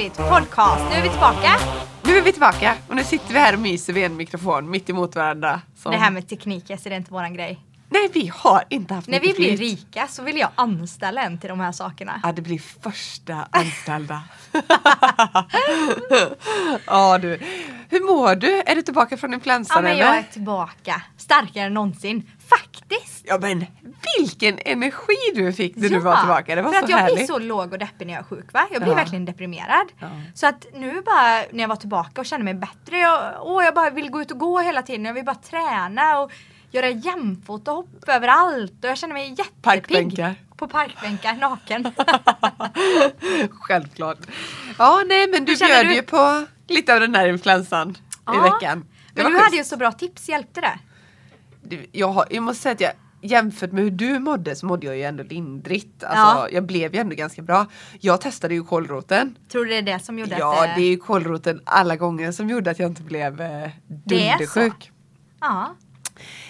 avsnitt podcast. Nu är vi tillbaka. Nu är vi tillbaka och nu sitter vi här och myser vid en mikrofon mitt emot varandra. Som... Det här med teknik, så det är inte våran grej. Nej, vi har inte haft När vi blir rika så vill jag anställa en till de här sakerna. Ja, det blir första anställda. ja du. Hur mår du? Är du tillbaka från influensan Ja men eller? jag är tillbaka. Starkare än någonsin. Faktiskt. Ja men vilken energi du fick när du var tillbaka. Det var för så att jag härligt. blir så låg och deppig när jag är sjuk va? Jag blir Ja. verkligen deprimerad. Ja. Så att nu bara när jag var tillbaka och kände mig bättre. Jag, åh, jag bara vill gå ut och gå hela tiden. Jag vill bara träna och göra jämfotahopp överallt. Och jag känner mig jättepigg. Parkbänkar. På parkbänkar, naken. Självklart. Ja nej men du bjöd du? ju på lite av den här influensan i Ja, veckan. Det Men du schysst. hade ju så bra tips, hjälpte det? Du, jag, har, jag måste säga att jag jämfört med hur du mådde så mådde jag ju ändå lindrigt. Alltså, Ja. Jag blev ju ändå ganska bra. Jag testade ju kålroten. Tror du det är det som gjorde Ja, att det är ju kålroten alla gånger som gjorde att jag inte blev eh, dundersjuk. Ja.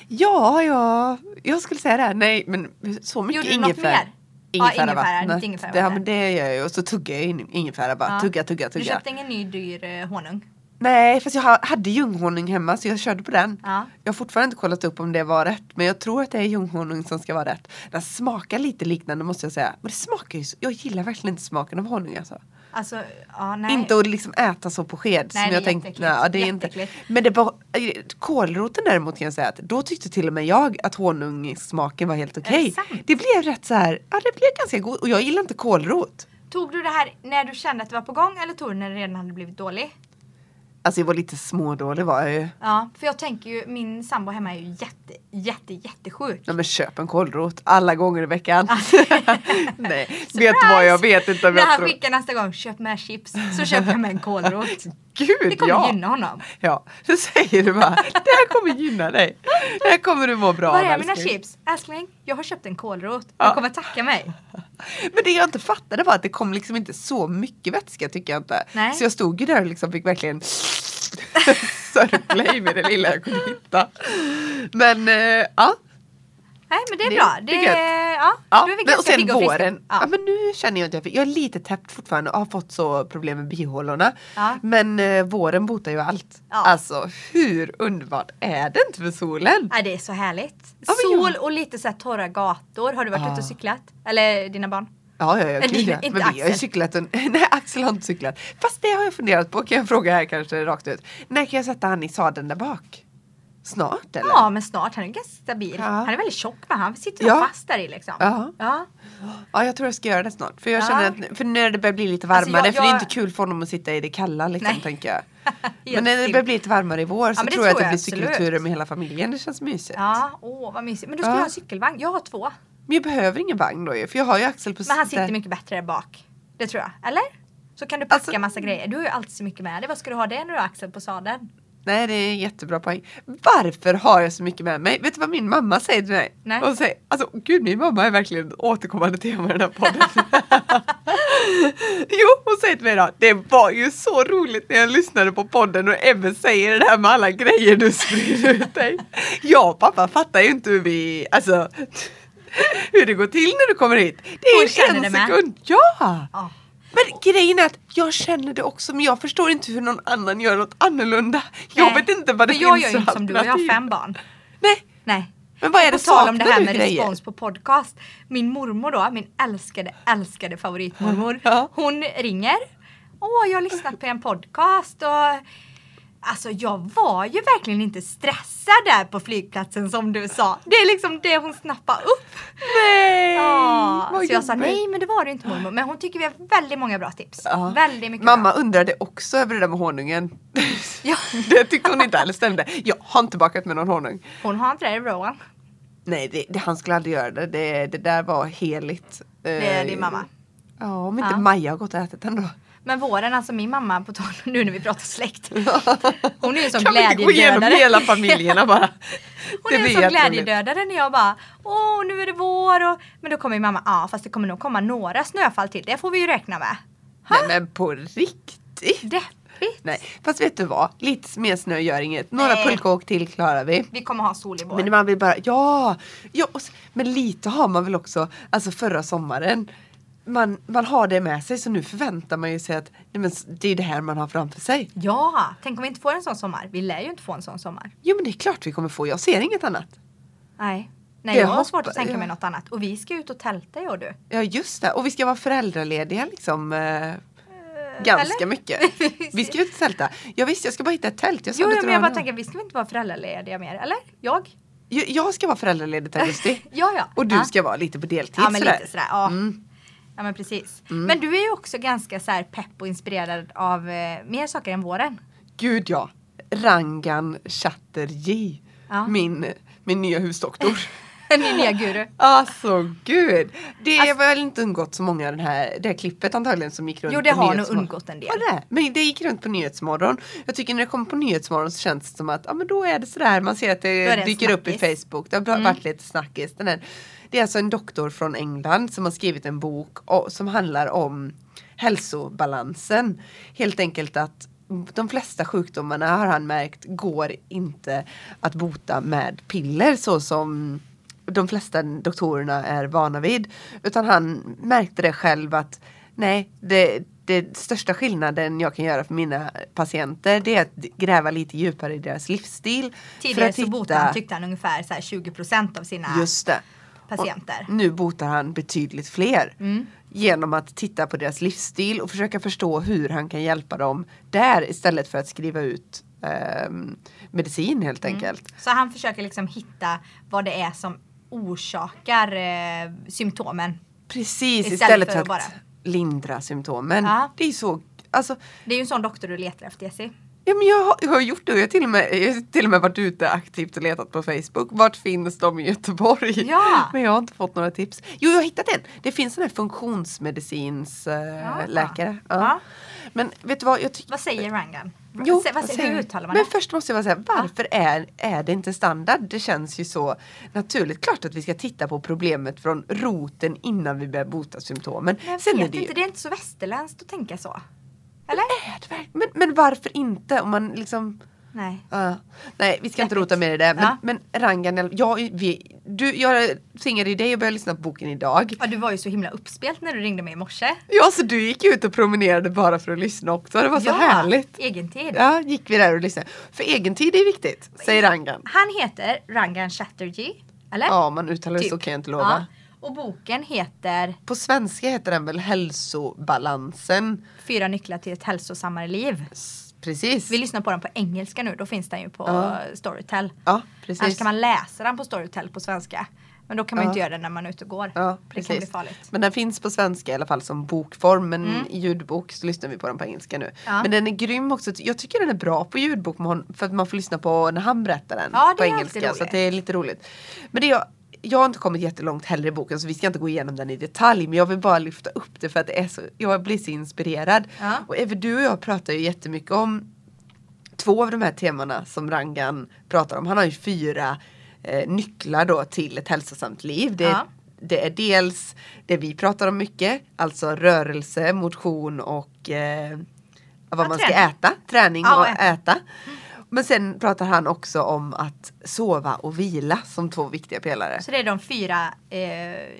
Ja, ja, jag skulle säga det. Nej, men så mycket Gjorde du något ingefära. mer? Ja, ingefära, Ingefäravattnet. lite ingefära det, ja, men det gör jag ju. Och så tuggar jag in ingefära bara. Ja. Tugga, tugga, Du tugga. köpte ingen ny dyr eh, honung? Nej, fast jag ha- hade ljunghonung hemma så jag körde på den. Ja. Jag har fortfarande inte kollat upp om det var rätt. Men jag tror att det är ljunghonung som ska vara rätt. Den smakar lite liknande måste jag säga. Men det smakar ju så. Jag gillar verkligen inte smaken av honung alltså. Alltså, ja nej. Inte att liksom äta så på sked. Nej, som det jag är tänkte. jätteäckligt. Nej, ja, det är inte. Jätteäckligt. Men det var kålroten däremot kan jag säga att då tyckte till och med jag att honungssmaken var helt okej. sant? Det blev rätt så här. Ja, det blev ganska god. Och jag gillar inte kålrot. Tog du det här när du kände att det var på gång eller tog du när det redan hade blivit dålig? Alltså jag var lite smådålig var jag ju. Ja, för jag tänker ju, min sambo hemma är ju jätte, jätte, jättesjuk. Ja men köp en kålrot alla gånger i veckan. Nej, vet vad jag vet inte om När jag han tror. skickar nästa gång, köp med chips, så köper jag med en kålrot. Gud Det kommer ja! gynna honom. Ja, så säger du bara, det här kommer gynna dig. Det här kommer du må bra Var av är mina chips? Älskling, jag har köpt en kålrot. Ja. Jag kommer tacka mig. Men det jag inte fattade var att det kom liksom inte så mycket vätska tycker jag inte. Nej. Så jag stod ju där och liksom fick verkligen sörpla i mig det lilla jag kunde hitta. Men eh, ja. Nej men det är Det- bra. det Det, är. Ja, ja. du är Men, och ganska sen pigg och våren. Ja. Ja. men nu känner jag att jag, jag är lite täppt fortfarande och har fått så problem med bihålorna. Ja. Men eh, våren botar ju allt. Ja. Alltså hur underbart är det inte för solen? Nej, det är så härligt. Ja, Sol ja. och lite så torra gator. Har du varit Ja. ute och cyklat? Eller dina barn? Ja, ja, ja, gud, ja. Men vi har ju cyklat. En, nej, Axel har inte cyklat. Fast det har jag funderat på. Kan jag fråga här kanske rakt ut. När kan jag sätta han i sadeln där bak? Snart eller? Ja, men snart. Han är ganska stabil. Ja. Han är väldigt tjock men han sitter Ja. fast där i liksom. Ja. Ja. Ja, jag tror jag ska göra det snart. För jag Ja. känner att för när det börjar bli lite Alltså, varmare, jag- för det är jag- inte kul för honom att sitta i det kalla liksom, Nej. tänker jag. Men när det börjar bli lite varmare i vår så men det tror jag att tror det jag blir absolut. cykelturer med hela familjen. Det känns mysigt. Ja, åh vad mysigt. Men du ska ha en cykelvagn. Jag har två. Men jag behöver ingen vagn då ju, för jag har ju Axel på Men han sitter mycket bättre där bak. Det tror jag. Eller? Så kan du packa Alltså- massa grejer. Du har ju alltid så mycket med dig. Vad ska du ha det när du har Axel på sadeln? Nej det är en jättebra poäng. Varför har jag så mycket med mig? Vet du vad min mamma säger till mig? Nej. Hon säger, alltså gud min mamma är verkligen återkommande tema i den här podden. jo hon säger till mig då, det var ju så roligt när jag lyssnade på podden och Ebbe säger det här med alla grejer du sprider ut dig. Jag och pappa fattar ju inte hur vi, alltså hur det går till när du kommer hit. Det Hon är känner en det med. sekund. Ja! Ja. Men grejen är att jag känner det också men jag förstår inte hur någon annan gör något annorlunda. Jag Nej. vet inte vad det För finns jag gör ju för inte som du. Jag har alternativ. fem barn. Nej, Nej. men vad är På det tal om det här med grejer? respons på podcast. Min mormor då, min älskade, älskade favoritmormor. Ja. Hon ringer. Åh, jag har lyssnat på en podcast och Alltså jag var ju verkligen inte stressad där på flygplatsen som du sa. Det är liksom det hon snappade upp. Nej! Ja, så jag sa nej men det var det inte mormor. Men hon tycker vi har väldigt många bra tips. Ja. Väldigt mycket Mamma bra. undrade också över det där med honungen. Ja. det tyckte hon inte alls stämde. Jag har inte bakat med någon honung. Hon har inte det, är Rowan. Nej, det, det, han skulle aldrig göra det. Det, det där var heligt. Det är din mamma. Ja, om inte Ja. Maja har gått och ätit den då. Men våren, alltså min mamma, på tal nu när vi pratar släkt. Hon är ju en sån kan vi inte gå igenom glädjedödare. hela familjerna bara? Hon Det är sån jätteroligt. glädjedödare när jag bara Åh nu är det vår och Men då kommer min mamma, ja fast det kommer nog komma några snöfall till. Det får vi ju räkna med. Nej men på riktigt? Deppigt. Nej, fast vet du vad? Lite mer snö gör inget. Några pulkaåk till klarar vi. Vi kommer ha sol i vår. Men man vill bara, ja! ja och men lite har man väl också, alltså förra sommaren. Man, man har det med sig så nu förväntar man ju sig att nej, men det är det här man har framför sig. Ja, tänk om vi inte får en sån sommar. Vi lär ju inte få en sån sommar. Jo men det är klart vi kommer få, jag ser inget annat. Nej. Nej, Det jag har svårt att tänka mig ja. något annat. Och vi ska ut och tälta jag och du. Ja just det, och vi ska vara föräldralediga liksom. Eh, ganska eller? mycket. Vi ska ut och tälta. Ja visst, jag ska bara hitta ett tält. Jag Jo, jo men jag bara tänker, vi ska inte vara föräldralediga mer? Eller? Jag? Jag, jag ska vara föräldraledig till augusti. Ja, ja. Och du ja. ska vara lite på deltid Ja, men sådär. lite sådär. Ja. Mm. Ja, men precis. Men du är ju också ganska så pepp och inspirerad av eh, mer saker än våren. Gud ja. Rangan Chatterjee. Ja. Min, min nya husdoktor. Din nya guru. Alltså gud. Det Alltså- väl inte undgått så många den här, det här klippet antagligen som gick runt Jo, det har nog undgått en del. Har det? Men det gick runt på Nyhetsmorgon. Jag tycker när det kommer på Nyhetsmorgon så känns det som att ja, men då är det sådär. Man ser att det, det dyker upp i snackis. Facebook. Det har mm. varit lite snackis. Den här, det är alltså en doktor från England som har skrivit en bok och, som handlar om hälsobalansen. Helt enkelt att de flesta sjukdomarna har han märkt går inte att bota med piller så som de flesta doktorerna är vana vid. Utan han märkte det själv att nej, det, det största skillnaden jag kan göra för mina patienter det är att gräva lite djupare i deras livsstil. Tidigare för att så botade han tyckte han ungefär så här 20% av sina Just det. Patienter. Och nu botar han betydligt fler. Mm. Genom att titta på deras livsstil och försöka förstå hur han kan hjälpa dem där istället för att skriva ut ehm, medicin helt Mm. enkelt. Så han försöker liksom hitta vad det är som orsakar eh, symptomen. Precis, Istället istället, för att bara- lindra symptomen. Ja. Det är så, alltså Det är ju en sån doktor du letar efter Jessie. Ja, men jag, har, jag har gjort det. Jag har, till och med, jag har till och med varit ute aktivt och letat på Facebook. Vart finns de i Göteborg? Ja. Men jag har inte fått några tips. Jo, jag har hittat en. Det finns en här funktionsmedicins eh, Ja. läkare. Ja. Ja. Men vet du vad? Jag Vad säger Rangan? Jo, vad, vad hur säger- uttalar man Men det? först måste jag bara säga, varför är, är det inte standard? Det känns ju så naturligt. Klart att vi ska titta på problemet från roten innan vi börjar bota symptomen. Men jag Sen är det ju, inte, det är inte så västerländskt att tänka så. Eller? Är det men, men varför inte? Om man liksom Nej. Ja. nej, vi ska inte rota mer i det. Men, Ja. men Rangan, jag, vi, du, jag tvingade ju dig att börja lyssna på boken idag. Ja, du var ju så himla uppspelt när du ringde mig i morse. Ja, så du gick ut och promenerade bara för att lyssna också. Det var så ja, härligt. Egentid. Ja, gick vi där och lyssnade. För egen tid är viktigt, säger Rangan. Han heter Rangan Chatterjee. Eller? Ja, man uttalar det Typ. så kan jag inte lova. Ja. Och boken heter På svenska heter den väl Hälsobalansen. Fyra nycklar till ett hälsosammare liv. Precis. Vi lyssnar på den på engelska nu, då finns den ju på Ja. Storytel. Ja, Annars precis. kan man läsa den på Storytel på svenska. Men då kan man Ja. inte göra det när man är ute och går. Ja, det kan precis. bli farligt. Men den finns på svenska i alla fall som bokform. Men Mm. i ljudbok så lyssnar vi på den på engelska nu. Ja. Men den är grym också. Jag tycker den är bra på ljudbok för att man får lyssna på när han berättar den Ja, på engelska. Så det är lite roligt. Men det jag, jag har inte kommit jättelångt heller i boken så vi ska inte gå igenom den i detalj. Men jag vill bara lyfta upp det för att det är så, jag blir så inspirerad. Ja. Och Eve, du och jag pratar ju jättemycket om två av de här temana som Rangan pratar om. Han har ju fyra eh, nycklar då till ett hälsosamt liv. Det, Ja. det är dels det vi pratar om mycket, alltså rörelse, motion och eh, vad Ja, man träning. ska äta, träning och äta. äta. Men sen pratar han också om att sova och vila som två viktiga pelare. Så det är de fyra eh,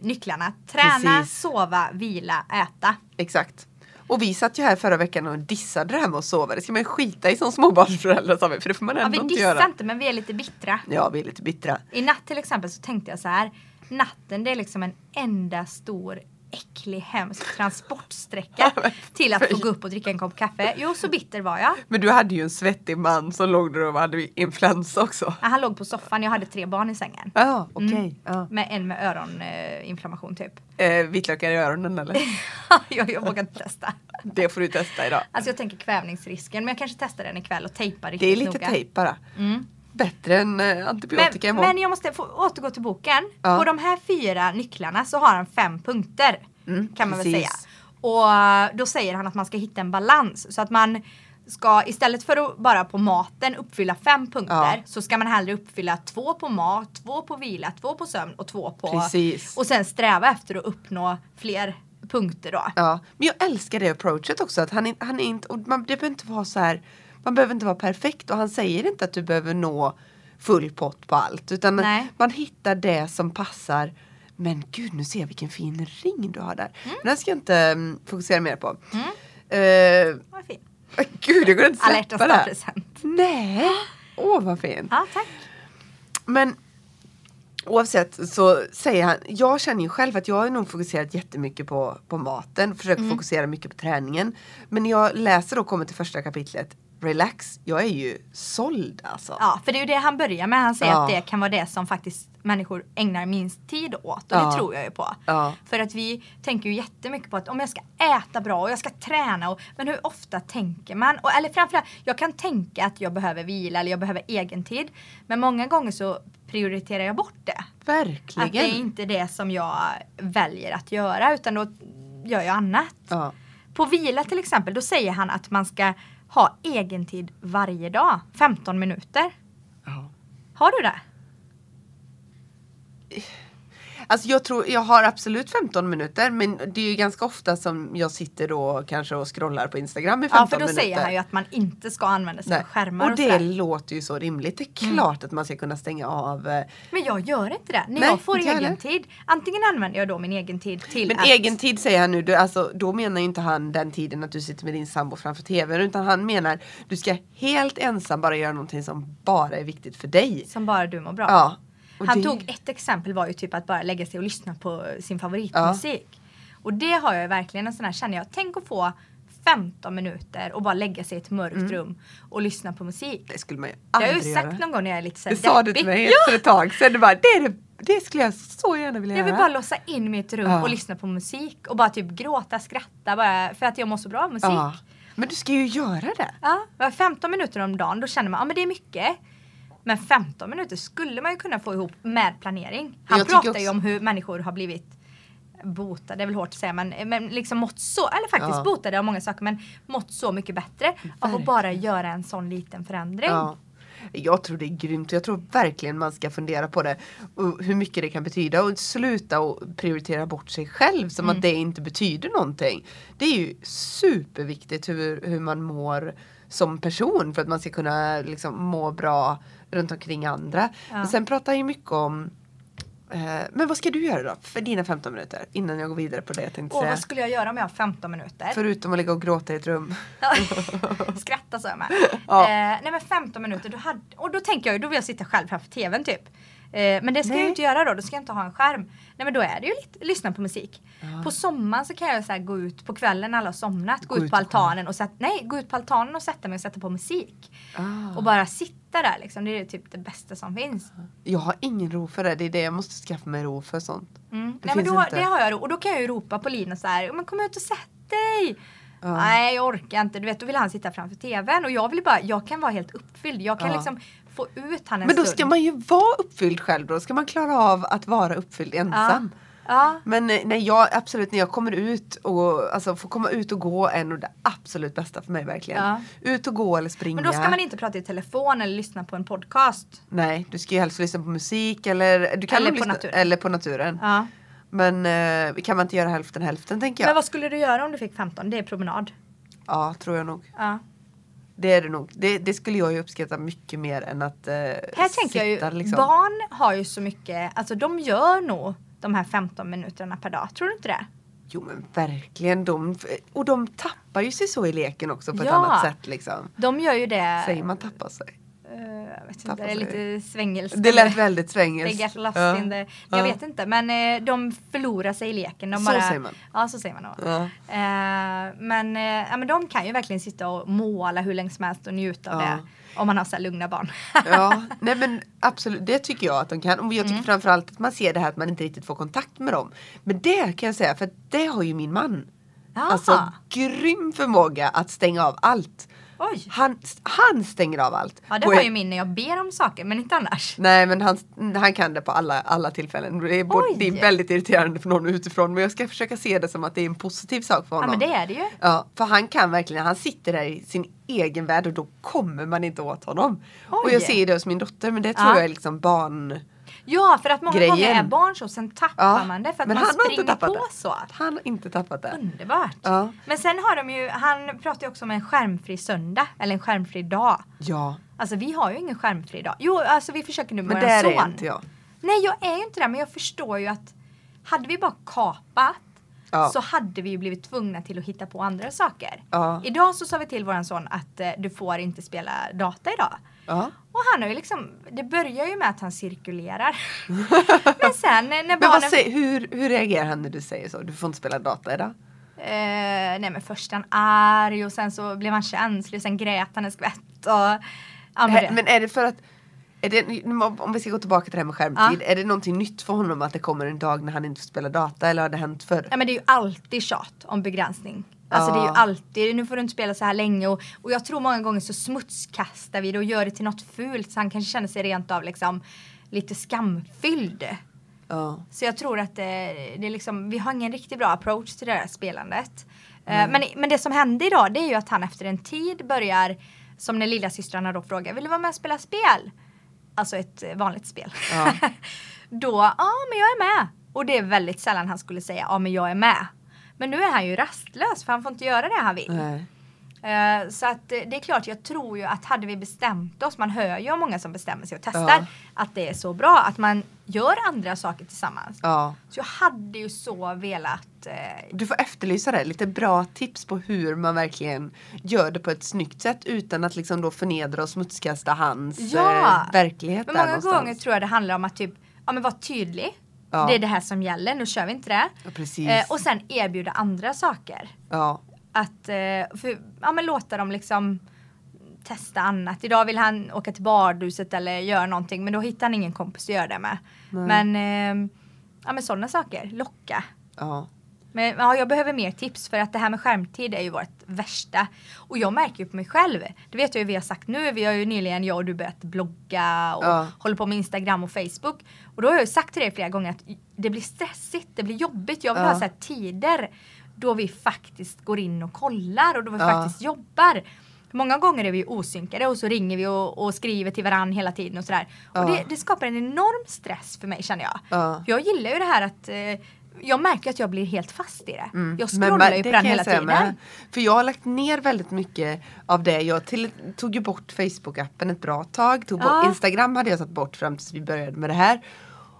nycklarna. Träna, Precis. sova, vila, äta. Exakt. Och vi satt ju här förra veckan och dissade det här med att sova. Det ska man ju skita i som småbarnsförälder sa vi, för det får man Ja, ändå vi inte dissar göra. inte men vi är lite bittra. Ja, vi är lite bittra. I natt till exempel så tänkte jag så här. Natten det är liksom en enda stor äcklig hemsk transportsträcka till att få gå upp och dricka en kopp kaffe. Jo, så bitter var jag. Men du hade ju en svettig man som låg där och hade influensa också. Ja, Han låg på soffan, jag hade tre barn i sängen. Ja, okej. Mm. Ja. Med en med öroninflammation typ. Eh, vitlökar i öronen eller? jag, jag vågar inte testa. Det får du testa idag. Alltså jag tänker kvävningsrisken men jag kanske testar den ikväll och tejpar Det riktigt är lite noga. tejp bara. Mm. Bättre än eh, antibiotika Men, imorgon. men jag måste få återgå till boken. Ja. På de här fyra nycklarna så har han fem punkter. Mm, kan man väl precis. säga. Och eh, då säger han att man ska hitta en balans. Så att man ska istället för att bara på maten uppfylla fem punkter Ja. så ska man hellre uppfylla två på mat, två på vila, två på sömn och två på... Precis. Och sen sträva efter att uppnå fler punkter då. Ja, men jag älskar det approachet också. Att han, han är inte, och man, det behöver inte vara så här, man behöver inte vara perfekt och han säger inte att du behöver nå full pott på allt. Utan Nej. man hittar det som passar Men gud, nu ser jag vilken fin ring du har där. Mm. Den ska jag inte mm, fokusera mer på. Mm. Eh, Vad fint. gud, jag går inte släppa det. här. dag-present. Nej, åh vad fint. Ja, tack. Men oavsett så säger han, jag känner ju själv att jag har nog fokuserat jättemycket på, på maten, försöker Mm. fokusera mycket på träningen. Men när jag läser och kommer till första kapitlet, relax, jag är ju såld alltså. Ja, för det är ju det han börjar med. Han säger Ja. att det kan vara det som faktiskt människor ägnar minst tid åt. Och Ja. det tror jag ju på. Ja. För att vi tänker ju jättemycket på att om jag ska äta bra och jag ska träna. Och, men hur ofta tänker man? Och, eller framförallt, jag kan tänka att jag behöver vila eller jag behöver egen tid. Men många gånger så prioriterar jag bort det. Verkligen. Att det är inte det som jag väljer att göra utan då gör jag annat. ja. På vila till exempel, då säger han att man ska ha egen tid varje dag. 15 minuter. Ja. Har du det? Alltså jag tror, jag har absolut 15 minuter men det är ju ganska ofta som jag sitter då kanske och scrollar på Instagram i 15 Ja, för då minuter. säger han ju att man inte ska använda sig av skärmar Och och, det låter ju så rimligt. Det är Mm. klart att man ska kunna stänga av. eh, Men jag gör inte det. När Nej, jag får egen tid. Antingen använder jag då min egen tid till Men att... egen tid säger han nu, du, alltså, då menar ju inte han den tiden att du sitter med din sambo framför tvn utan han menar du ska helt ensam bara göra någonting som bara är viktigt för dig. Som bara du mår bra. Ja. Och Han det- tog ett exempel var ju typ att bara lägga sig och lyssna på sin favoritmusik. Och det har jag verkligen en sån här, känner jag, tänk att få 15 minuter och bara lägga sig i ett mörkt rum och lyssna på musik. Det skulle man ju Det har aldrig jag ju göra. sagt någon gång när jag är lite såhär Det sa du till mig för ett tag sedan. Du bara, det, är det, det skulle jag så gärna vilja Jag vill göra. bara låsa in mig i ett rum Ja. och lyssna på musik och bara typ gråta, skratta bara för att jag mår så bra av musik. ja. Men du ska ju göra det. Ja, var 15 minuter om dagen, då känner man ja men det är mycket. Men 15 minuter skulle man ju kunna få ihop med planering. Han Jag pratar ju om hur människor har blivit botade, det är väl hårt att säga men, men liksom mått så, eller faktiskt Ja. botade av många saker men mått så mycket bättre av att Verkligen. bara göra en sån liten förändring. Ja. Jag tror det är grymt och jag tror verkligen man ska fundera på det. Och hur mycket det kan betyda och sluta och prioritera bort sig själv som Mm. att det inte betyder någonting. Det är ju superviktigt hur, hur man mår som person för att man ska kunna liksom må bra runt omkring andra. Ja. Men sen pratar jag ju mycket om eh, men vad ska du göra då för dina 15 minuter innan jag går vidare på det jag tänkte Och säga. vad skulle jag göra om jag har 15 minuter? Förutom att ligga och gråta i ett rum. Skratta sa jag med. Ja. Eh, nej men 15 minuter, då hade, och då tänker jag ju, då vill jag sitta själv framför tvn typ. Eh, men det ska jag Nej. ju inte göra då, då ska jag inte ha en skärm. Nej men då är det ju lite, lyssna på musik. Ja. På sommaren så kan jag så gå ut på kvällen när alla har somnat, gå, Gå ut på och altanen och sätta, nej, gå ut på altanen och sätta mig och sätta på musik. Ah. Och bara sitta där liksom, det är typ det bästa som finns. Jag har ingen ro för det, det är det jag måste skaffa mig ro för sånt. Mm. Det Nej, men då, inte. det har jag ro. Och då kan jag ju ropa på Linus så här, men kom ut och sätt dig! Ja. Nej jag orkar inte, du vet då vill han sitta framför tvn och jag vill bara, jag kan vara helt uppfylld. Jag kan Ja. liksom få ut han en Men då stund. ska man ju vara uppfylld själv då, ska man klara av att vara uppfylld ensam. Ja. Men nej, jag, absolut när jag kommer ut och alltså får komma ut och gå är nog det absolut bästa för mig verkligen. Ja. Ut och gå eller springa. Men då ska man inte prata i telefon eller lyssna på en podcast. Nej, du ska ju helst lyssna på musik eller, du kan Eller på lyssna, naturen. Eller på naturen. Ja. Men eh, kan man inte göra hälften hälften tänker jag. Men vad skulle du göra om du fick 15? Det är promenad. Ja, tror jag nog. Ja. Det är det nog. Det, det skulle jag ju uppskatta mycket mer än att eh, Här tänker jag ju, sitta, liksom. barn har ju så mycket, alltså de gör nog de här 15 minuterna per dag. Tror du inte det? Jo men verkligen. De, och de tappar ju sig så i leken också på ett Ja. annat sätt liksom. De gör ju det. Säger man tappa sig? Jag vet inte, det är lite svängelskt. Det lät väldigt They svengelskt. get lost Ja. in the... Jag Ja. vet inte men eh, de förlorar sig i leken. De Så bara, säger man. Ja så säger man nog. Ja. Eh, men, eh, ja, men de kan ju verkligen sitta och måla hur länge som helst och njuta av det. Om man har så lugna barn. ja, nej men absolut, det tycker jag att de kan. Och jag tycker Mm. framförallt att man ser det här att man inte riktigt får kontakt med dem. Men det kan jag säga, för det har ju min man. Jaha. Alltså grym förmåga att stänga av allt. Oj! Han, han stänger av allt. Ja det har ju min när jag ber om saker men inte annars. Nej men han, han kan det på alla, alla tillfällen. Det är, både, det är väldigt irriterande för någon utifrån men jag ska försöka se det som att det är en positiv sak för Ja honom. men det är det ju. Ja, för han kan verkligen, han sitter där i sin egen värld och då kommer man inte åt honom. Och Oj. jag ser det hos min dotter men det tror Ja. jag är liksom barn... Ja för att många Grejen. gånger är barn så sen tappar Ja, man det för att men man inte springer på det. så. Han har inte tappat det. Underbart. Ja. Men sen har de ju, han pratar ju också om en skärmfri söndag eller en skärmfri dag. Ja, Alltså vi har ju ingen skärmfri dag. Jo alltså vi försöker nu med men vår där son. är inte jag. Nej jag är ju inte det men jag förstår ju att hade vi bara kapat Ja. så hade vi ju blivit tvungna till att hitta på andra saker. Ja. Idag så sa vi till våran son att eh, du får inte spela data idag. Ja. Och han har ju liksom, det börjar ju med att han cirkulerar. Men sen när Men barnen... vad säger, hur, hur reagerar han när du säger så? Du får inte spela data idag? Eh, nej men först han arg och sen så blev han känslig och sen grät han en skvätt och... Ja, men Hä- det. Men är det för att är det, om vi ska gå tillbaka till det här med skärmtid, är det någonting nytt för honom att det kommer en dag när han inte får spela data eller har det hänt förr? Ja men det är ju alltid tjat om begränsning. Alltså det är ju Ja. alltid, nu får du inte spela så här länge och, och jag tror många gånger så smutskastar vi det och gör det till något fult så han kanske känner sig rent av liksom lite skamfylld. Ja. Så jag tror att det, det är liksom, vi har ingen riktigt bra approach till det här spelandet. Eh, Men, men det som hände idag det är ju att han efter en tid börjar, som när lilla systrarna då frågar, vill du vara med och spela spel? Alltså ett eh, vanligt spel. Ja. då, ja men jag är med. Och det är väldigt sällan han skulle säga, ja men jag är med. Men nu är han ju rastlös för han får inte göra det han vill. Nej. Eh, så att eh, det är klart, jag tror ju att hade vi bestämt oss, man hör ju många som bestämmer sig och testar, Ja. att det är så bra att man gör andra saker tillsammans. Ja. Så jag hade ju så velat eh, Du får efterlysa det, lite bra tips på hur man verkligen gör det på ett snyggt sätt utan att liksom då förnedra och smutskasta hans Ja. eh, verklighet Men många gånger tror jag det handlar om att typ, ja men vara tydlig. Ja. Det är det här som gäller, nu kör vi inte det. Ja. Eh, och sen erbjuda andra saker. ja. Att, eh, för, ja men låta dem liksom testa annat. Idag vill han åka till badhuset eller göra någonting men då hittar han ingen kompis att göra det med. Men, eh, ja men sådana saker, locka. Ja. Men ja, jag behöver mer tips för att det här med skärmtid är ju vårt värsta. Och jag märker ju på mig själv. Det vet jag ju vi har sagt nu. Vi har ju nyligen, jag och du börjat blogga och Ja. håller på med Instagram och Facebook. Och då har jag ju sagt till dig flera gånger att det blir stressigt, det blir jobbigt. Jag vill Ja. ha så här tider då vi faktiskt går in och kollar och då vi Ja. faktiskt jobbar. Många gånger är vi osynkade och så ringer vi och, och skriver till varandra hela tiden och sådär. Ja. Och det, det skapar en enorm stress för mig känner jag. Ja. Jag gillar ju det här att eh, jag märker att jag blir helt fast i det. Mm. Jag scrollar ju på det den hela tiden. med. För jag har lagt ner väldigt mycket av det. Jag till, tog ju bort Facebook-appen ett bra tag. Tog bort, Ja. Instagram hade jag tagit bort fram tills vi började med det här.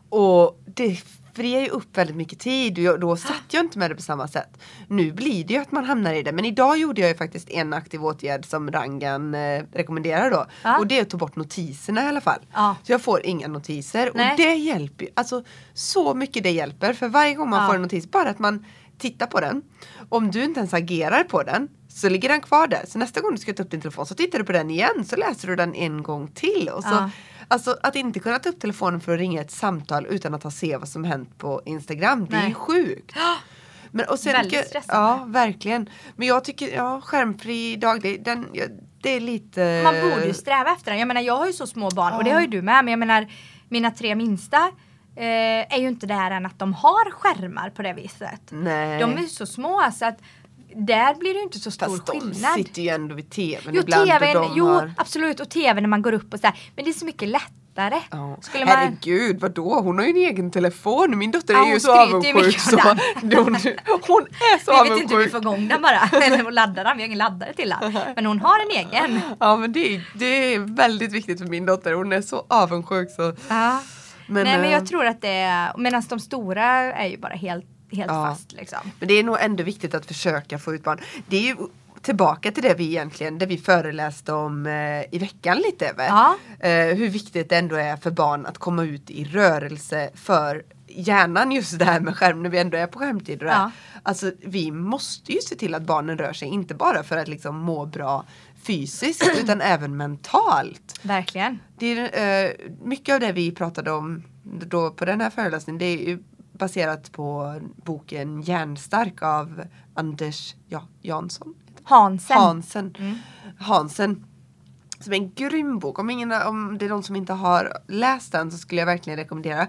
Och det friar ju upp väldigt mycket tid och då satt jag inte med det på samma sätt. Nu blir det ju att man hamnar i det. Men idag gjorde jag ju faktiskt en aktiv åtgärd som Rangan eh, rekommenderar då. Ja. Och det är att ta bort notiserna i alla fall. Ja. Så jag får inga notiser. Nej. Och det hjälper ju. Alltså så mycket det hjälper. För varje gång man Ja. får en notis, bara att man tittar på den. Om du inte ens agerar på den så ligger den kvar där. Så nästa gång du ska ta upp din telefon så tittar du på den igen så läser du den en gång till. Och så. Alltså att inte kunna ta upp telefonen för att ringa ett samtal utan att ha se vad som hänt på Instagram. Det är Nej. ju sjukt. Men, och sen Väldigt stressande. Ja, verkligen. Men jag tycker, ja, skärmfri dag, det, den, ja, det är lite... Man borde ju sträva efter den. Jag menar jag har ju så små barn och det Ja. har ju du med. Men jag menar mina tre minsta eh, är ju inte där än att de har skärmar på det viset. Nej. De är ju så små så att där blir det ju inte så stor Fast de skillnad. sitter ju ändå vid tvn Jo, ibland tvn, och de jo har... absolut och tv när man går upp och sådär. Men det är så mycket lättare. Ja. Skulle man... Herregud, vadå? Hon har ju en egen telefon. Min dotter Ja, är ju så avundsjuk så. Hon, hon är så Vi vet inte hur vi avundsjuk. får igång den bara. Eller laddar den. Vi har ingen laddare till den. Men hon har en egen. Ja men det är, det är väldigt viktigt för min dotter. Hon är så avundsjuk så. Ja. Men, Nej men eh, jag tror att det är, medan de stora är ju bara helt, helt Ja. fast liksom. Men det är nog ändå viktigt att försöka få ut barn. Det är ju tillbaka till det vi egentligen, det vi föreläste om eh, i veckan lite. Ja. Eh, hur viktigt det ändå är för barn att komma ut i rörelse för hjärnan just det här med skärm när vi ändå är på skärmtid. Ja. Alltså vi måste ju se till att barnen rör sig, inte bara för att liksom må bra fysiskt utan även mentalt. Verkligen. Det är, eh, mycket av det vi pratade om då på den här föreläsningen det är ju baserat på boken Hjärnstark av Anders ja, Jansson. Hansen. Hansen. Mm. Hansen. Som är en grym bok. Om, ingen, om det är någon som inte har läst den så skulle jag verkligen rekommendera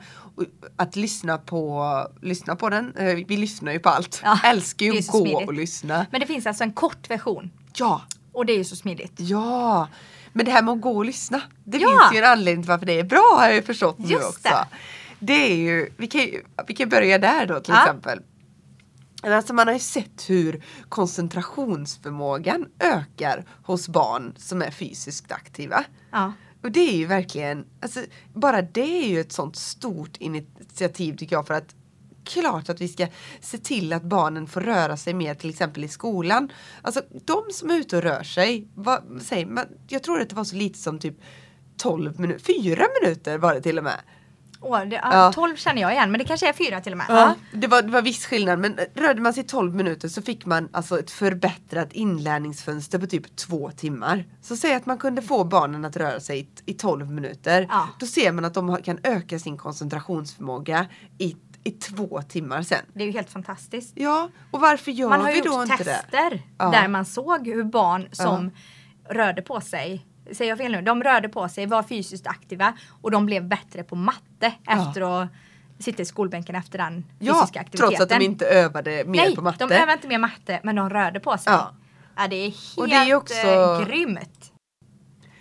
att lyssna på, lyssna på den. Eh, Vi lyssnar ju på allt. Ja, Älskar ju att gå smidigt. och lyssna. Men det finns alltså en kort version. Ja, Och det är ju så smidigt. Ja, men det här med att gå och lyssna. Det Ja. finns ju en anledning till varför det är bra har jag ju förstått nu Just också. det. Det är ju, vi kan, ju- vi kan börja där då till Ja. exempel. Alltså man har ju sett hur koncentrationsförmågan ökar hos barn som är fysiskt aktiva. Ja. Och det är ju verkligen, alltså bara det är ju ett sånt stort initiativ tycker jag för att klart att vi ska se till att barnen får röra sig mer till exempel i skolan. Alltså de som är ute och rör sig, vad, säger man, jag tror att det var så lite som typ 12 minuter, 4 minuter var det till och med. Åh, det, Ja. ja. 12 känner jag igen men det kanske är fyra till och med. Ja, det, var, det var viss skillnad men rörde man sig 12 minuter så fick man alltså ett förbättrat inlärningsfönster på typ två timmar. Så säg att man kunde få barnen att röra sig i, i 12 minuter. Ja. Då ser man att de har- kan öka sin koncentrationsförmåga i, i två timmar sen. Det är ju helt fantastiskt. Ja, och varför gör Man har vi då gjort inte det? tester Ja. där man såg hur barn som rörde på sig Säger jag fel nu? De rörde på sig, var fysiskt aktiva och de blev bättre på matte Ja. efter att sitta i skolbänken efter den Ja, fysiska aktiviteten. trots att de inte övade mer Nej, på matte. de övade inte mer matte men de rörde på sig. Ja. Ja. det är helt Och det är också- eh, grymt.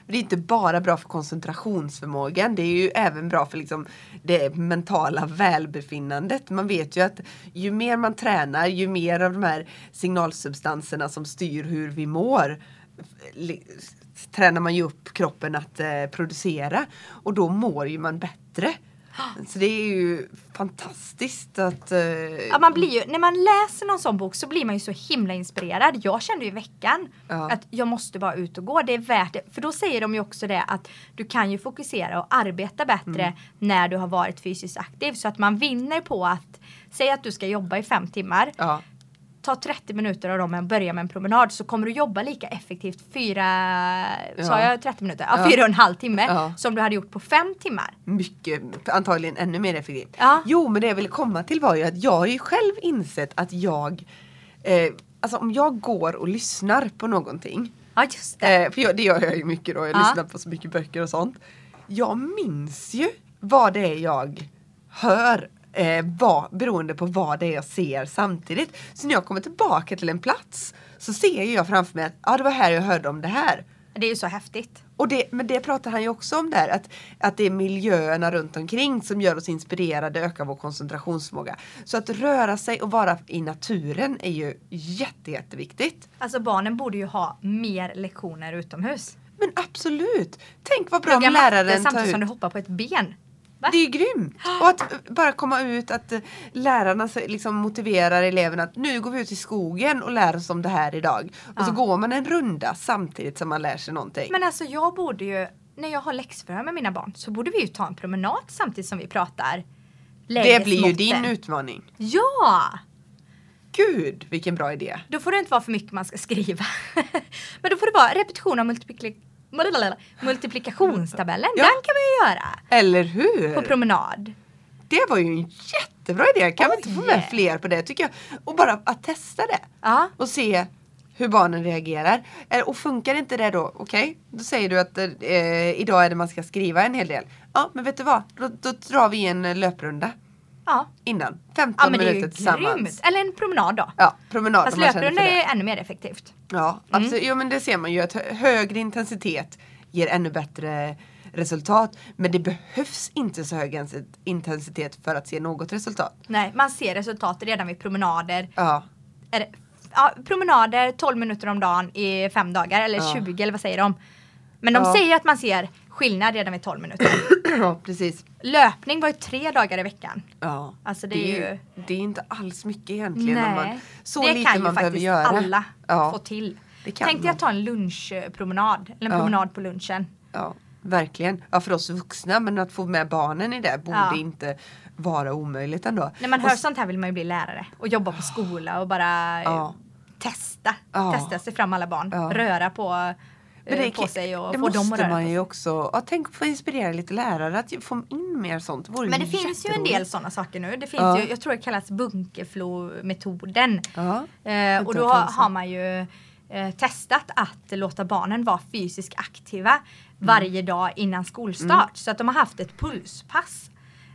Det är inte bara bra för koncentrationsförmågan, det är ju även bra för liksom det mentala välbefinnandet. Man vet ju att ju mer man tränar, ju mer av de här signalsubstanserna som styr hur vi mår tränar man ju upp kroppen att eh, producera och då mår ju man bättre. Så det är ju fantastiskt att... Eh, Ja, man blir ju, när man läser någon sån bok så blir man ju så himla inspirerad. Jag kände ju i veckan Ja. att jag måste bara ut och gå. Det är värt det. För då säger de ju också det att du kan ju fokusera och arbeta bättre Mm. när du har varit fysiskt aktiv. Så att man vinner på att, säg att du ska jobba i fem timmar. ja, Ta 30 minuter av dem och börja med en promenad så kommer du jobba lika effektivt fyra, Ja. sa jag 30 minuter? Ja, Ja. fyra och en halv timme Ja. som du hade gjort på fem timmar. mycket, antagligen ännu mer effektivt. Ja. Jo, men det jag ville komma till var ju att jag har ju själv insett att jag, eh, alltså om jag går och lyssnar på någonting, Ja just det. eh, för jag, det gör jag ju mycket då, jag Ja. lyssnar på så mycket böcker och sånt. Jag minns ju vad det är jag hör eh, vad, beroende på vad det är jag ser samtidigt. Så när jag kommer tillbaka till en plats så ser jag framför mig att ah, det var här jag hörde om det här. Det är ju så häftigt. Och det, men det pratar han ju också om där, att, att det är miljöerna runt omkring som gör oss inspirerade, ökar vår koncentrationsförmåga. Så att röra sig och vara i naturen är ju jätte, jätteviktigt. Alltså barnen borde ju ha mer lektioner utomhus. Men absolut! Tänk vad bra Plugga om matte läraren tar samtidigt som du hoppar på ett ben. Va? Det är ju grymt! Och att bara komma ut, att eh, lärarna så- liksom motiverar eleverna att nu går vi ut i skogen och lär oss om det här idag. Och så Ja. går man en runda samtidigt som man lär sig någonting. Men alltså jag borde ju, när jag har läxförhör med mina barn så borde vi ju ta en promenad samtidigt som vi pratar det blir ju din utmaning. Ja! Gud, vilken bra idé! Då får det inte vara för mycket man ska skriva. Men då får det vara repetition av multipli multiplikationstabellen. Ja. Den kan man ju göra Eller hur? på promenad. Det var ju en jättebra idé. Kan vi inte få med Oj. fler på det tycker jag? Och bara att testa det. Ja. Och se hur barnen reagerar. Eh, Och funkar inte det då, okej, då säger du att eh, idag är det man ska skriva en hel del. Ja, men vet du vad? Då, då drar vi en eh, löprunda Ja. innan. 15 ja minuter tillsammans. grymt. Eller en promenad då. Ja, promenad Fast löprunda det. är ännu mer effektivt. Ja, absolut. Jo, men det ser man ju att hö- högre intensitet ger ännu bättre resultat. Men det behövs inte så hög ens- intensitet för att se något resultat. Nej, man ser resultat redan vid promenader. Ja, Är det, ja, promenader 12 minuter om dagen i fem dagar eller Ja. 20 eller vad säger de? Men de Ja. säger att man ser skillnad redan vid 12 minuter. ja precis. Löpning var ju tre dagar i veckan. Ja, Alltså, det är ju, ju- det är inte alls mycket egentligen. om Man, Nej, så det lite kan ju man behöver faktiskt göra. alla Ja. få till. Det kan Tänkte man. jag ta en lunchpromenad, eller en Ja. promenad på lunchen. Ja, verkligen. Ja, för oss vuxna, men att få med barnen i det borde Ja. inte vara omöjligt ändå. När man Och hör sånt här vill man ju bli lärare och jobba på skola och bara Ja. testa. Testa sig fram alla barn. Röra på, Men eh, det, på sig och det få dem att röra man ju också. Ja, tänk att få inspirera lite lärare att få in mer sånt. Det Men det finns ju en del sådana saker nu. Det finns Ja. ju, jag tror det kallas Bunkeflo-metoden. Ja. Eh, och då har man ju eh, testat att låta barnen vara fysiskt aktiva varje dag innan skolstart. Så att de har haft ett pulspass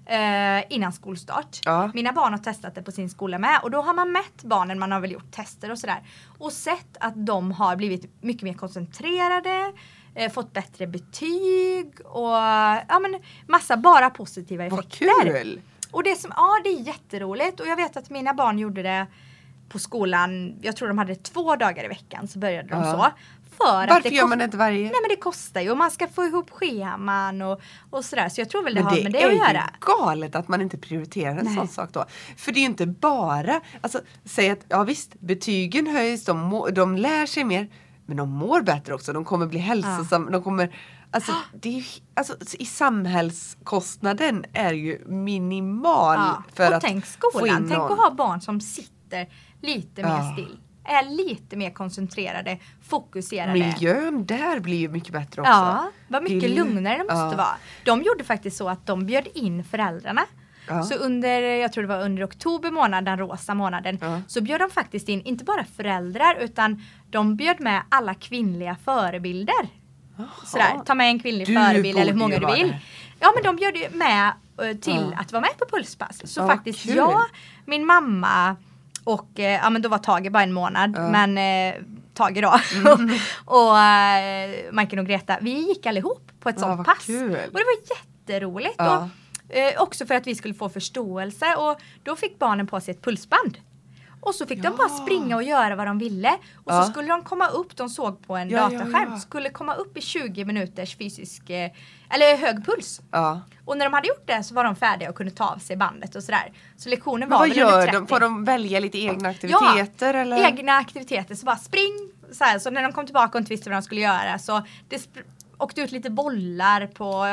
eh, innan skolstart. Ja. Mina barn har testat det på sin skola med och då har man mätt barnen, man har väl gjort tester och sådär. Och sett att de har blivit mycket mer koncentrerade, eh, fått bättre betyg och ja men massa bara positiva Vad effekter. kul! Och det som, ja det är jätteroligt och jag vet att mina barn gjorde det på skolan, jag tror de hade två dagar i veckan så började de Ja. så. För Varför det gör man det inte varje? Nej men det kostar ju och man ska få ihop scheman och, och sådär. Så jag tror väl det Men har det, med det är att göra. galet att man inte prioriterar en Nej. sån sak då. För det är ju inte bara, alltså säg att ja visst, betygen höjs, de, må, de lär sig mer, men de mår bättre också, de kommer bli hälsosamma, de kommer Alltså, det är, alltså i samhällskostnaden är ju minimal Ja. för och att tänk få skolan, in tänk någon. att ha barn som sitter lite mer Ja. still. Är lite mer koncentrerade, fokuserade. Miljön där blir ju mycket bättre också. Ja, vad mycket Det lugnare det måste ja. vara. De gjorde faktiskt så att de bjöd in föräldrarna. Ja. Så under, jag tror det var under oktober månad, den rosa månaden, Ja. så bjöd de faktiskt in, inte bara föräldrar, utan de bjöd med alla kvinnliga förebilder. Sådär, ta med en kvinnlig Du förebild eller hur många du vill. där. Ja men de bjöd med eh, till Ja. att vara med på pulspass. Så faktiskt kul. jag, min mamma och eh, ja men då var Tage bara en månad. Mm. men eh, Tage då och eh, Majken och Greta vi gick allihop på ett sånt pass. kul. Och det var jätteroligt. Ja. Och, eh, också för att vi skulle få förståelse och då fick barnen på sig ett pulsband. Och så fick de bara Ja. springa och göra vad de ville. Och Ja. så skulle de komma upp, de såg på en Ja, ja, dataskärm, ja. skulle komma upp i 20 minuters fysisk, eh, eller hög puls. Ja. Och när de hade gjort det så var de färdiga och kunde ta av sig bandet och sådär. Så lektionen Men var vad väl under gör 30. de? Får de välja lite egna aktiviteter eller? egna aktiviteter. Så bara spring! Så, här, så när de kom tillbaka och inte visste vad de skulle göra så det åkte ut lite bollar på,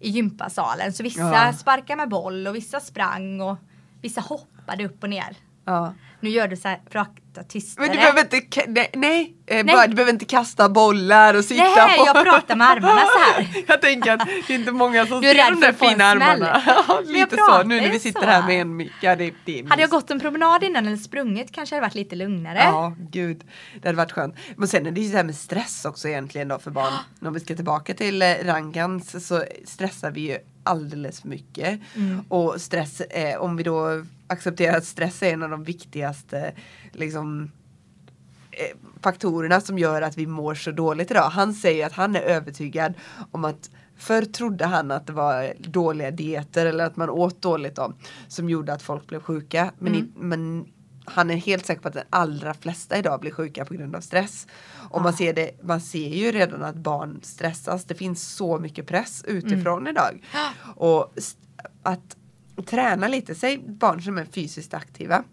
i gympasalen. Så vissa Ja. sparkade med boll och vissa sprang och vissa hoppade upp och ner. Ja. Nu gör du så här prata tystare. Men du behöver inte, nej, nej, eh, Nej. Bara, du behöver inte kasta bollar och sitta Nej, på. jag pratar med armarna så här. jag tänker att det är inte många som ser de där fina armarna. Ja, lite så, nu när vi sitter så. här med en mick. Ja, det, det är Hade jag gått en promenad innan eller sprungit kanske det hade varit lite lugnare. Ja, gud. Det hade varit skönt. Men sen är det ju det här med stress också egentligen då för barn. Om vi ska tillbaka till eh, Rangans så stressar vi ju alldeles för mycket. Mm. Och stress, eh, om vi då accepterar att stress är en av de viktigaste liksom eh, faktorerna som gör att vi mår så dåligt idag. Han säger att han är övertygad om att Förr trodde han att det var dåliga dieter eller att man åt dåligt då, som gjorde att folk blev sjuka. Men, i, men han är helt säker på att de allra flesta idag blir sjuka på grund av stress. Och man, ser det, man ser ju redan att barn stressas. Det finns så mycket press utifrån idag. Och st- att träna lite, säg barn som är fysiskt aktiva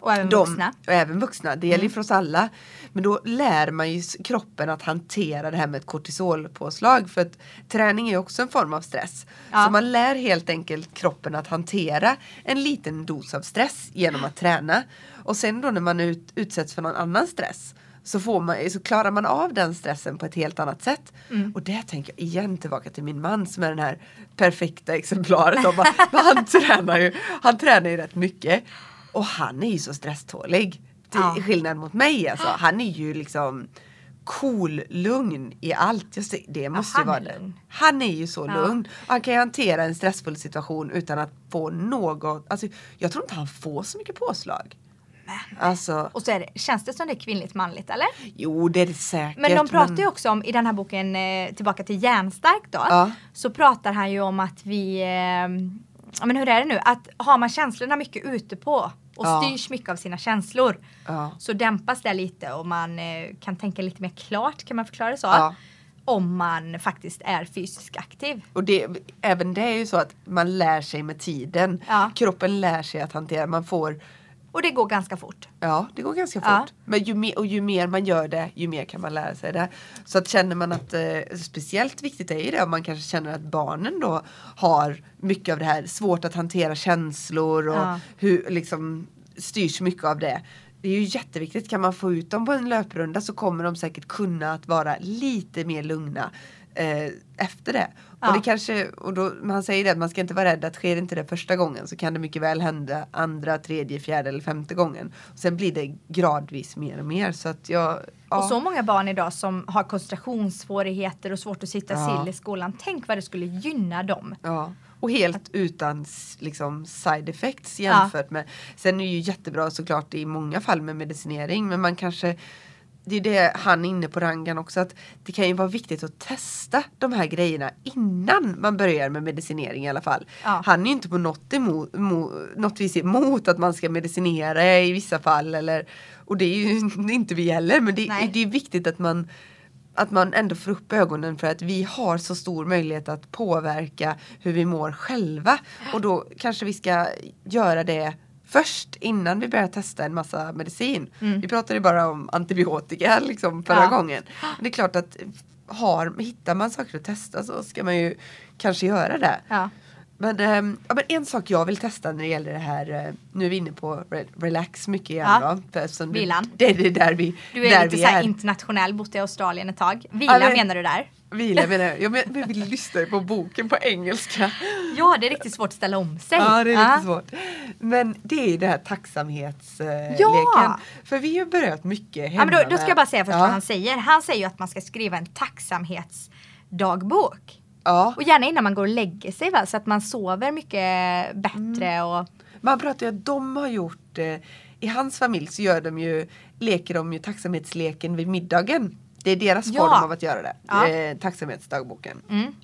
Och även de, vuxna. Och även vuxna, det gäller ju för oss alla. Men då lär man ju kroppen att hantera det här med ett kortisolpåslag. För att träning är ju också en form av stress. Ja. Så man lär helt enkelt kroppen att hantera en liten dos av stress genom att träna. Och sen då när man ut, utsätts för någon annan stress så, får man, så klarar man av den stressen på ett helt annat sätt. Mm. Och det tänker jag igen tillbaka till min man som är den här perfekta exemplaret. Vad han, tränar ju, han tränar ju rätt mycket. Och han är ju så stresstålig. Till Ja. skillnad mot mig alltså. Han är ju liksom cool, lugn i allt. Just det, det måste han ju vara det. Han är ju så Ja. lugn. Han kan ju hantera en stressfull situation utan att få något. Alltså, jag tror inte han får så mycket påslag. Alltså, Och så det, känns det som det är kvinnligt manligt eller? jo det är det säkert. Men de pratar ju också om, i den här boken eh, Tillbaka till järnstark då, Ja. så pratar han ju om att vi, eh, men hur är det nu, att har man känslorna mycket ute på och Ja. styrs mycket av sina känslor Ja. så dämpas det lite och man eh, kan tänka lite mer klart, kan man förklara det så? Ja. Om man faktiskt är fysiskt aktiv. Och det, även det är ju så att man lär sig med tiden. Kroppen lär sig att hantera. Man får Och det går ganska fort. Ja, det går ganska fort. Ja. Men ju mer, och ju mer man gör det, ju mer kan man lära sig det. Så att känner man att, eh, speciellt viktigt är ju det om man kanske känner att barnen då har mycket av det här, svårt att hantera känslor och Ja. hur liksom styrs mycket av det. Det är ju jätteviktigt, kan man få ut dem på en löprunda så kommer de säkert kunna att vara lite mer lugna eh, efter det. Ja. Och det kanske, och då, man säger det att man ska inte vara rädd att sker inte det första gången så kan det mycket väl hända andra, tredje, fjärde eller femte gången. Och sen blir det gradvis mer och mer så att jag ja. Och så många barn idag som har koncentrationssvårigheter och svårt att sitta Ja. still i skolan. Tänk vad det skulle gynna dem. Ja. Och helt utan liksom side effects jämfört med Sen är det ju jättebra såklart i många fall med medicinering men man kanske det är det han är inne på Rangan också att det kan ju vara viktigt att testa de här grejerna innan man börjar med medicinering i alla fall. Ja. Han är ju inte på något, emot, mo, något vis emot att man ska medicinera i vissa fall eller och det är ju inte vi heller men det, Nej. det är viktigt att man att man ändå får upp ögonen för att vi har så stor möjlighet att påverka hur vi mår själva. Och då kanske vi ska göra det först innan vi börjar testa en massa medicin. Mm. Vi pratade bara om antibiotika liksom förra Ja. gången. Men det är klart att har, hittar man saker att testa så ska man ju kanske göra det. Ja. Men, ehm, ja, men en sak jag vill testa när det gäller det här, eh, nu är vi inne på re relax mycket igen Ja. då. Vilan. Det, det är där vi, Du är där lite vi så här är. internationell, bott i Australien ett tag. Vila men- menar du där? Vila menar jag. Men, men vi lyssnar ju på boken på engelska. Ja, det är riktigt svårt att ställa om sig. Ja, det är Ja. lite svårt. Men det är ju det här tacksamhetsleken. Ja! För vi har börjat mycket hemma Ja, men då, då ska jag bara säga först ja. vad han säger. Han säger ju att man ska skriva en tacksamhetsdagbok. Ja, Och gärna innan man går och lägger sig va? så att man sover mycket bättre Mm. och man pratar ju att de har gjort, eh, i hans familj så gör de ju, leker de ju tacksamhetsleken vid middagen. Det är deras Ja. form av att göra det. Ja. Eh, tacksamhetsdagboken. mm.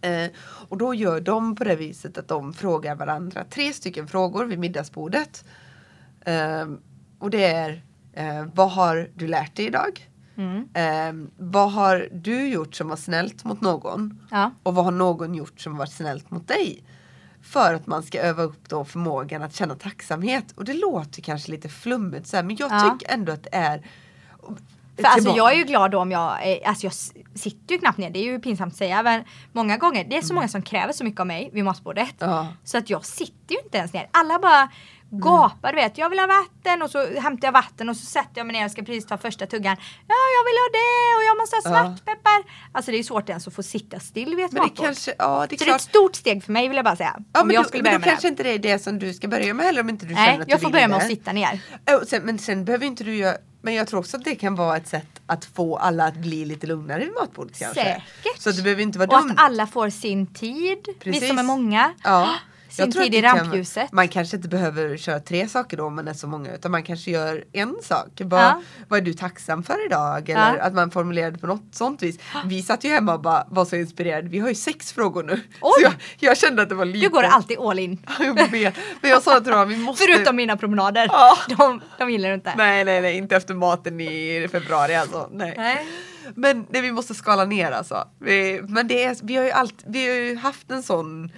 Eh, och då gör de på det viset att de frågar varandra tre stycken frågor vid middagsbordet. Eh, och det är eh, vad har du lärt dig idag? Mm. Eh, vad har du gjort som var snällt mot någon? Ja. Och vad har någon gjort som varit snällt mot dig? För att man ska öva upp då förmågan att känna tacksamhet. Och det låter kanske lite flummigt så här, men jag Ja. tycker ändå att det är För alltså tillbaka- jag är ju glad då om jag, alltså jag sitter ju knappt ner, det är ju pinsamt att säga men många gånger, det är så många som kräver så mycket av mig vid matbordet. Ja. Så att jag sitter ju inte ens ner. Alla bara gapar du vet, jag vill ha vatten och så hämtar jag vatten och så sätter jag mig ner och ska precis ta första tuggan. Ja jag vill ha det och jag måste ha Ja. svartpeppar. Alltså det är svårt ens att få sitta still vid ett Men det matbord. kanske, ja det är så det är ett klart. stort steg för mig vill jag bara säga. Ja, om men jag då, skulle men börja då med kanske det. inte det är det som du ska börja med heller om inte du Nej, känner att jag du får vill börja med det. att sitta ner. Sen, men sen behöver inte du göra, men jag tror också att det kan vara ett sätt att få alla att bli lite lugnare vid matbordet kanske. Säkert. Så att det behöver inte vara Och dumt. att alla får sin tid. Vi Precis. som är många. Ja. Sin tid i rampljuset. Man kanske inte behöver köra tre saker då om man är så många utan man kanske gör en sak. Vad, Ja. vad är du tacksam för idag? Eller Ja. att man formulerar det på något sånt vis. Vi satt ju hemma och bara var så inspirerade. Vi har ju sex frågor nu. Oj. Så jag, jag kände att det var lite. Du går alltid all in. Jag vet. Men jag sa till dem vi måste. Förutom mina promenader. Ja. De, de gillar du inte. Nej nej nej inte efter maten i februari alltså. Nej. Nej. Men det vi måste skala ner alltså. Vi, men det är, vi har ju allt, vi har ju haft en sån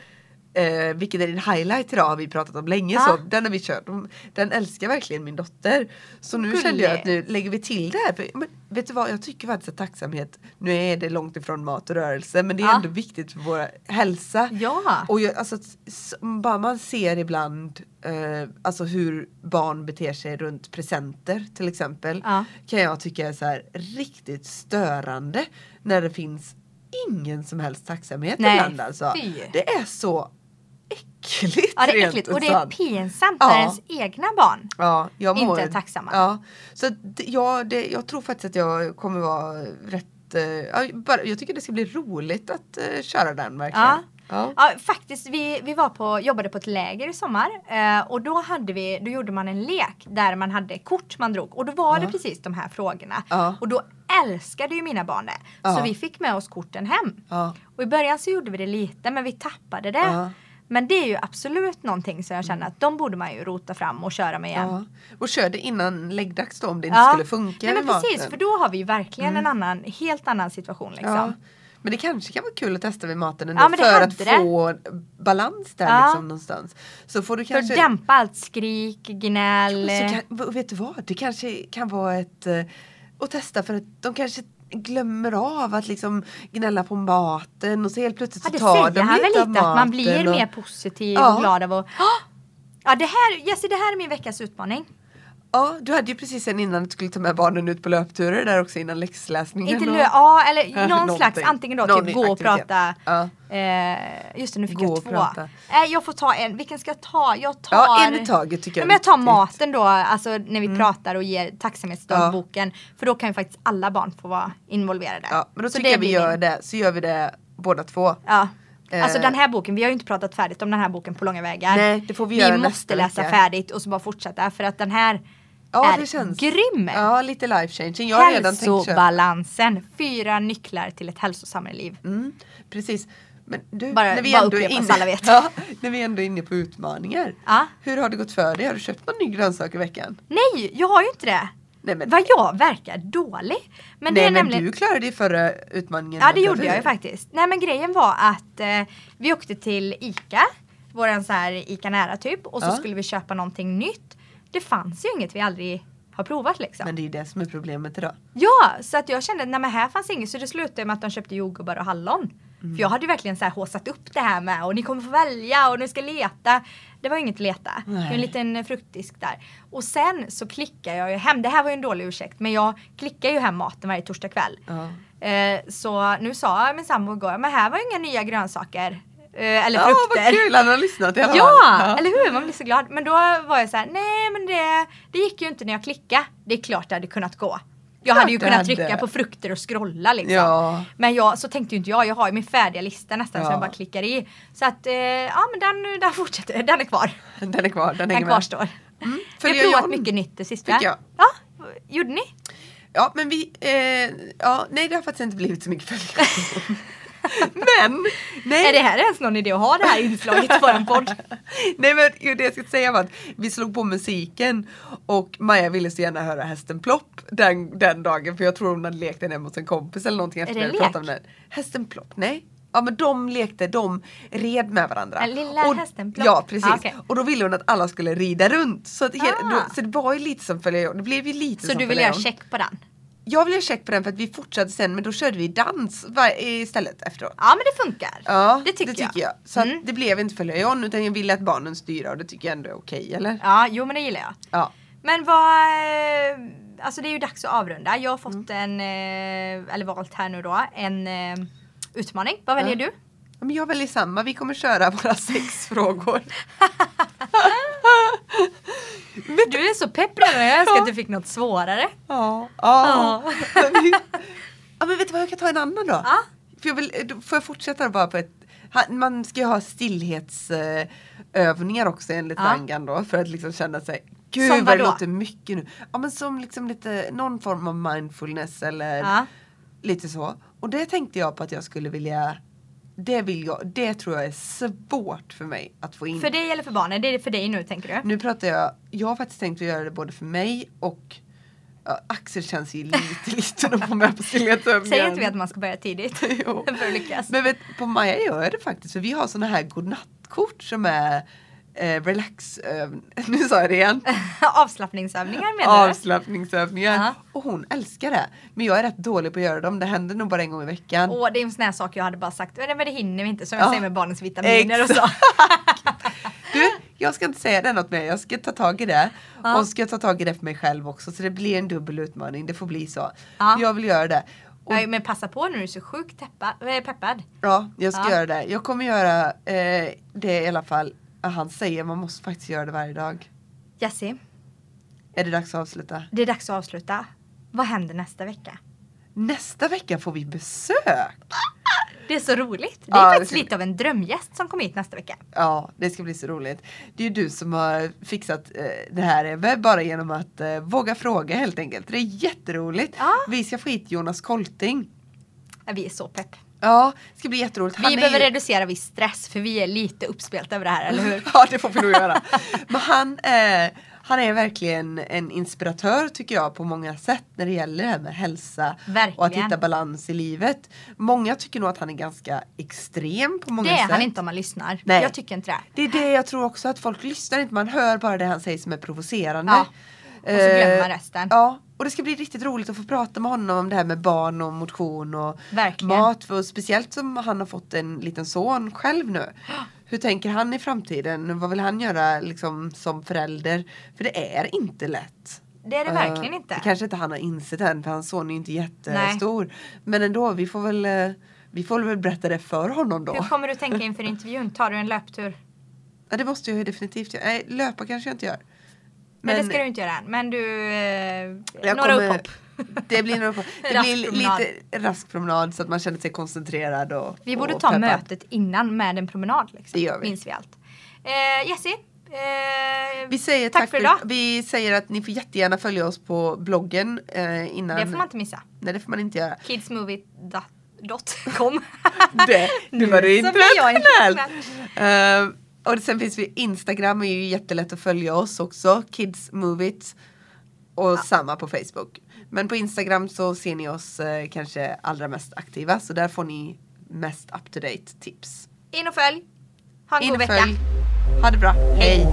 Eh, vilket är din highlight idag har vi pratat om länge Ja. så den har vi kört. De- Den älskar verkligen min dotter. Så nu Gullig. kände jag att nu lägger vi till det här. För, men, vet du vad, jag tycker faktiskt att tacksamhet, nu är det långt ifrån mat och rörelse men det är Ja. ändå viktigt för vår hälsa. Ja. Och jag, alltså, bara man ser ibland eh, alltså hur barn beter sig runt presenter till exempel. Ja. Kan jag tycka är så här riktigt störande. När det finns ingen som helst tacksamhet Nej, ibland alltså. fy. Det är så äckligt. Ja det är äckligt och det är pinsamt Ja. när ens egna barn Ja, jag inte mår, är tacksamma. Ja, så det, ja, det, jag tror faktiskt att jag kommer vara rätt eh, jag tycker det ska bli roligt att eh, köra den verkligen. Ja. Ja. Ja, faktiskt, vi, vi var på, jobbade på ett läger i sommar eh, och då, hade vi, då gjorde man en lek där man hade kort man drog och då var det Ja. precis de här frågorna. Ja. Och då älskade ju mina barn det. Så vi fick med oss korten hem. Och i början så gjorde vi det lite men vi tappade det. Men det är ju absolut någonting som jag känner att de borde man ju rota fram och köra med igen. Ja. Och kör det innan läggdags då om det inte Ja. skulle funka Nej, men precis, maten. för då har vi ju verkligen en annan, helt annan situation liksom. ja. Men det kanske kan vara kul att testa med maten ändå Ja, för att det. få balans där Ja. liksom någonstans. Så får du För kanske att dämpa allt skrik, gnäll. Kan, vet du vad? Det kanske kan vara ett eh, att testa för att de kanske glömmer av att liksom gnälla på maten och så helt plötsligt så tar de han lite av lite att man blir och, mer positiv Ja. och glad av att Ja det här, Jessie, det här är min veckas utmaning. Ja, du hade ju precis en innan du skulle ta med barnen ut på löpturer där också innan läxläsningen. Inte och- lö- ja eller någon slags, antingen då Någon typ gå och aktivitet. prata. Ja. Eh, just det nu fick Gå jag två. Eh, jag får ta en, vilken ska jag ta? Jag tar Ja, en i taget tycker Ja, jag. men jag tar. Mm. maten då, alltså när vi pratar och ger tacksamhetsdagboken. För då kan ju faktiskt alla barn få vara involverade. Ja, men då Så tycker jag vi gör min- det, så gör vi det båda två. Ja. Alltså Eh. den här boken, vi har ju inte pratat färdigt om den här boken på långa vägar. Nej, det får vi vi göra måste nästa läsa vecka. färdigt och så bara fortsätta för att den här Ja, är det känns. grym! Ja, lite life changing. Jag har redan tänkt. Hälsobalansen, fyra nycklar till ett hälsosammare liv. Mm, precis. Men du, Bara- när vi, bara ändå inne, alla vet. Ja, när vi ändå är inne på utmaningar. Ja. Hur har det gått för dig? Har du köpt någon ny grönsak i veckan? Nej, jag har ju inte det. Nej men, Vad jag verkar dålig. Men det nej, är men nämligen... du klarade ju förra utmaningen. Ja det gjorde jag ju faktiskt. Nej men grejen var att eh, vi åkte till ICA, våran så här ICA nära typ och så Ja. skulle vi köpa någonting nytt. Det fanns ju inget vi aldrig har provat liksom. Men det är ju det som är problemet idag. Ja, så att jag kände att här fanns inget så det slutade med att de köpte jordgubbar och hallon. Mm. För jag hade verkligen så här håsat upp det här med och ni kommer få välja och ni ska leta. Det var inget att leta. Nej. en liten fruktdisk där. Och sen så klickar jag ju hem, det här var ju en dålig ursäkt men jag klickar ju hem maten varje torsdag kväll. Ja. Eh, så nu sa min sambo igår, men här var ju inga nya grönsaker. Eh, eller Ja, vad frukter. kul, han har lyssnat i alla Ja, fall. eller hur? Man blir så glad. Men då var jag så här, nej men det, det gick ju inte när jag klickade. Det är klart det hade kunnat gå. Jag hade ju kunnat hade. trycka på frukter och scrolla liksom. Ja. Men jag, så tänkte ju inte jag. Jag har ju min färdiga lista nästan Ja. så jag bara klickar i. Så att, eh, ja men den, den fortsätter. Den är kvar. Den är kvar, den Den kvarstår. Mm. Vi har provat mycket nytt det sista. Tycker jag. Ja, gjorde ni? Ja men vi, eh, ja nej det har faktiskt inte blivit så mycket följare. men, nej. Är det här ens någon idé att ha det här inslaget på en podd? Nej men det jag ska säga var att vi slog på musiken och Maja ville så gärna höra hästen Plopp den, den dagen för jag tror hon hade lekt den hemma hos en kompis eller någonting efter det vi om den. Hästen Plopp, nej. Ja men de lekte, de red med varandra. Den lilla hästen Plopp? Ja precis. Ah, okej. Och då ville hon att alla skulle rida runt. Så, att Ah. då, så det var ju lite som följa Det blev ju lite Så som du vill Följa göra check på den? Jag vill göra check på den för att vi fortsatte sen men då körde vi dans istället efteråt. Ja men det funkar. Ja, Det tycker jag. Så Mm. det blev inte följa John utan jag ville att barnen styra och det tycker jag ändå är okej eller? Ja, jo men det gillar jag. Ja. Men vad, eh, alltså det är ju dags att avrunda. Jag har fått Mm. en, eh, eller valt här nu då, en eh, utmaning. Vad väljer Ja. du? Men jag väljer samma, vi kommer köra våra sex frågor. Du är så pepp redan, jag önskar att du fick något svårare. Ja. Ja. ja men vet du vad, jag kan ta en annan då. Ja. För jag vill, då får jag fortsätta bara på ett, man ska ju ha stillhetsövningar också enligt Ja. Rangan då för att liksom känna sig Gud Som vad det låter mycket nu. Ja men som liksom lite, någon form av mindfulness eller Ja. lite så. Och det tänkte jag på att jag skulle vilja det vill jag, det tror jag är svårt för mig att få in. För dig eller för barnen? Det är för dig nu tänker du? Nu pratar jag, jag har faktiskt tänkt att göra det både för mig och ja, Axel känns ju lite liten att få med på stillhetsövningen. Säger inte vi att man ska börja tidigt? För att lyckas. Men vet, på Maja gör jag det faktiskt för vi har såna här godnattkort som är eh, relax, nu sa jag det igen, Avslappningsövningar menar du? avslappningsövningar. Ja. Och hon älskar det. Men jag är rätt dålig på att göra dem, det händer nog bara en gång i veckan. Åh, det är en sån här sak jag hade bara sagt, men det- men det hinner vi inte som Ja. jag säger med barnens vitaminer och så. Exakt. Du, jag ska inte säga det något mer, jag ska ta tag i det. Ja. Och ska ta tag i det för mig själv också så det blir en dubbel utmaning, det får bli så. Ja. Jag vill göra det. Och, Ja, men passa på nu, du är så sjukt äh, peppad. ja, jag ska Ja. göra det. Jag kommer göra eh, det i alla fall. Han säger man måste faktiskt göra det varje dag. Jessie, Är det dags att avsluta? det är dags att avsluta. Vad händer nästa vecka? Nästa vecka får vi besök! Det är så roligt. Det är Ja, det faktiskt ska- lite av en drömgäst som kommer hit nästa vecka. Ja, det ska bli så roligt. Det är ju du som har fixat eh, det här Ebbe, bara genom att eh, våga fråga helt enkelt. Det är jätteroligt. Ja. Vi ska få hit Jonas Kolting. Ja, Vi är så pepp. Ja, det ska bli jätteroligt. Vi är behöver reducera viss stress för vi är lite uppspelta över det här, eller hur? Ja, det får vi nog göra. Men han, eh, han är verkligen en inspiratör tycker jag på många sätt när det gäller det här med hälsa Verkligen. och att hitta balans i livet. Många tycker nog att han är ganska extrem på många Det är sätt. han inte om man lyssnar. Nej. Jag tycker inte det. Det är det jag tror också att folk lyssnar inte, man hör bara det han säger som är provocerande. Ja. Och så glömmer man Eh, resten. Ja, och det ska bli riktigt roligt att få prata med honom om det här med barn och motion och Verkligen. mat. För speciellt som han har fått en liten son själv nu. Hur tänker han i framtiden? Vad vill han göra liksom, som förälder? För det är inte lätt. Det är det Eh, verkligen inte. Det kanske inte han har insett än för hans son är ju inte jättestor. Men ändå, vi får väl eh, vi får väl berätta det för honom då. Hur kommer du tänka inför intervjun? Tar du en löptur? Ja, det måste jag definitivt göra. Nej, löpa kanske jag inte gör. Men, det ska du inte göra än. Men du, eh, några kommer- upphopp. Det blir, några, det Rask blir lite rask promenad så att man känner sig koncentrerad och Vi borde och ta peppad. mötet innan med en promenad. Liksom. Det gör vi. Minns vi allt. Eh, Jessie, eh, Vi säger tack, tack, för idag. Vi säger att ni får jättegärna följa oss på bloggen eh, innan. Det får man inte missa. Nej, det får man inte göra. Kidsmovie.com Det, nu var du internationell. Uh, och sen finns vi Instagram är ju jättelätt att följa oss också. Kids Move It. Och samma på Facebook. Men på Instagram så ser ni oss eh, kanske allra mest aktiva så där får ni mest up to date tips. In och följ. Ha en In god vecka. följ. Ha det bra. Hej.